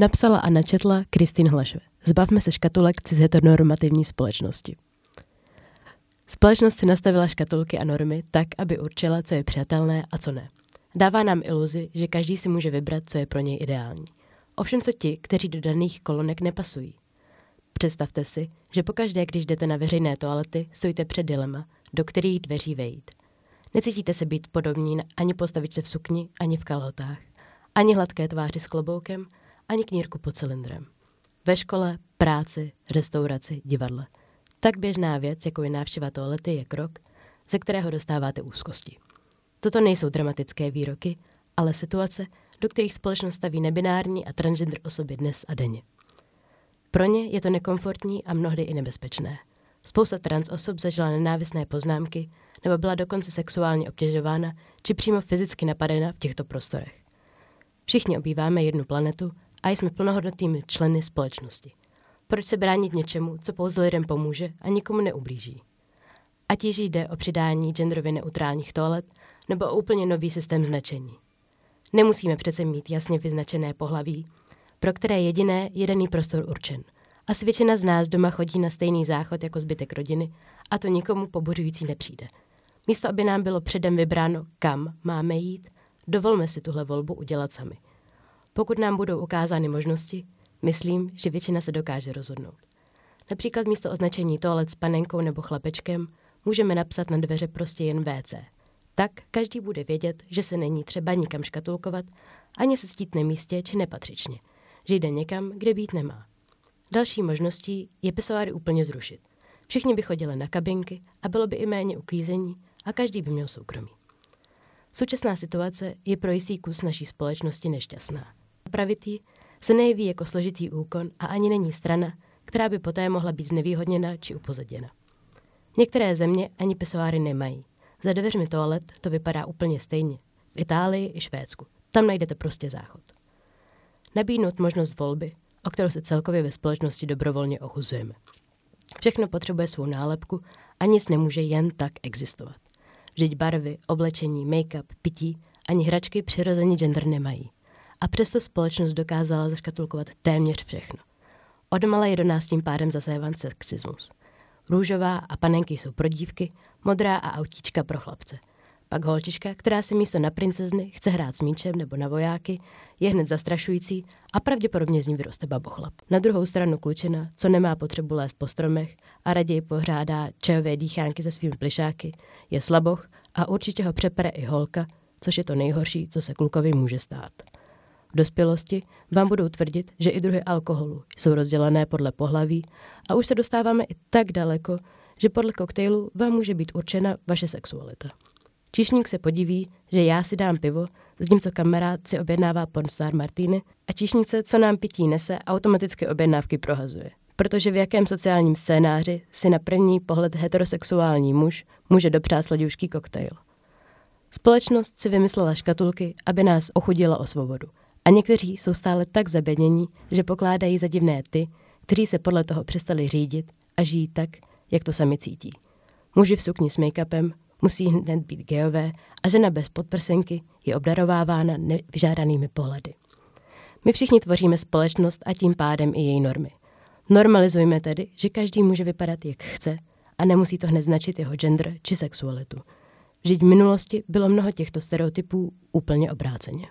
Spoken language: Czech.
Napsala a načetla Kristýn Hlašve. Zbavme se škatulek cis-heteronormativní společnosti. Společnost si nastavila škatulky a normy tak, aby určila, co je přijatelné a co ne. Dává nám iluzi, že každý si může vybrat, co je pro něj ideální. Ovšem co ti, kteří do daných kolonek nepasují. Představte si, že pokaždé, když jdete na veřejné toalety, stojíte před dilema, do kterých dveří vejít. Necítíte se být podobní ani postavit se v sukni, ani v kalhotách, ani hladké tváři s kloboukem, ani knírku pod cylindrem. Ve škole, práci, restauraci, divadle. Tak běžná věc, jako je návštěva toalety, je krok, ze kterého dostáváte úzkosti. Toto nejsou dramatické výroky, ale situace, do kterých společnost staví nebinární a transgender osoby dnes a denně. Pro ně je to nekomfortní a mnohdy i nebezpečné. Spousta trans osob zažila nenávisné poznámky nebo byla dokonce sexuálně obtěžována či přímo fyzicky napadena v těchto prostorech. Všichni obýváme jednu planetu a jsme plnohodnotnými členy společnosti. Proč se bránit něčemu, co pouze lidem pomůže a nikomu neublíží? Ať již jde o přidání genderově neutrálních toalet nebo o úplně nový systém značení. Nemusíme přece mít jasně vyznačené pohlaví, pro které jediné je daný prostor určen. Asi většina z nás doma chodí na stejný záchod jako zbytek rodiny a to nikomu pobuřující nepřijde. Místo, aby nám bylo předem vybráno, kam máme jít, dovolme si tuhle volbu udělat sami. Pokud nám budou ukázány možnosti, myslím, že většina se dokáže rozhodnout. Například místo označení toalet s panenkou nebo chlapečkem můžeme napsat na dveře prostě jen WC. Tak každý bude vědět, že se není třeba nikam škatulkovat, ani se ctít nemístě či nepatřičně, že jde někam, kde být nemá. Další možností je pisoáry úplně zrušit. Všichni by chodili na kabinky a bylo by i méně uklízení a každý by měl soukromí. Současná situace je pro jistý kus naší společnosti nešťastná. Pravitý se nejeví jako složitý úkon a ani není strana, která by poté mohla být znevýhodněna či upozaděna. Některé země ani pisoáry nemají. Za dveřmi toalet to vypadá úplně stejně. V Itálii i Švédsku. Tam najdete prostě záchod. Nabídnout možnost volby, o kterou se celkově ve společnosti dobrovolně ochuzujeme. Všechno potřebuje svou nálepku a nic nemůže jen tak existovat. Vždyť barvy, oblečení, make-up, pití ani hračky přirozený gender nemají. A přesto společnost dokázala zaškatulkovat téměř všechno. Odmala je do nás tím pádem zasévan sexismus. Růžová a panenky jsou pro dívky, modrá a autíčka pro chlapce. Pak holčička, která si místo na princezny chce hrát s míčem nebo na vojáky, je hned zastrašující a pravděpodobně z ní vyroste babochlap. Na druhou stranu klučina, co nemá potřebu lézt po stromech a raději pořádá čajové dýchánky se svými plišáky, je slaboch a určitě ho přepere i holka, což je to nejhorší, co se klukovi může stát. V dospělosti vám budou tvrdit, že i druhy alkoholu jsou rozdělené podle pohlaví a už se dostáváme i tak daleko, že podle koktejlu vám může být určena vaše sexualita. Číšník se podiví, že já si dám pivo, zatímco kamarád si objednává pornstar Martiny a číšnice, co nám pití nese, automaticky objednávky prohazuje. Protože v jakém sociálním scénáři si na první pohled heterosexuální muž může dopřát sladoušký koktejl. Společnost si vymyslela škatulky, aby nás ochudila o svobodu. A někteří jsou stále tak zabednění, že pokládají za divné ty, kteří se podle toho přestali řídit a žijí tak, jak to sami cítí. Muži v sukni s make-upem, musí hned být geové a žena bez podprsenky je obdarovávána nevyžádanými pohledy. My všichni tvoříme společnost a tím pádem i její normy. Normalizujme tedy, že každý může vypadat, jak chce a nemusí to hned značit jeho gender či sexualitu. Vždyť v minulosti bylo mnoho těchto stereotypů úplně obráceně.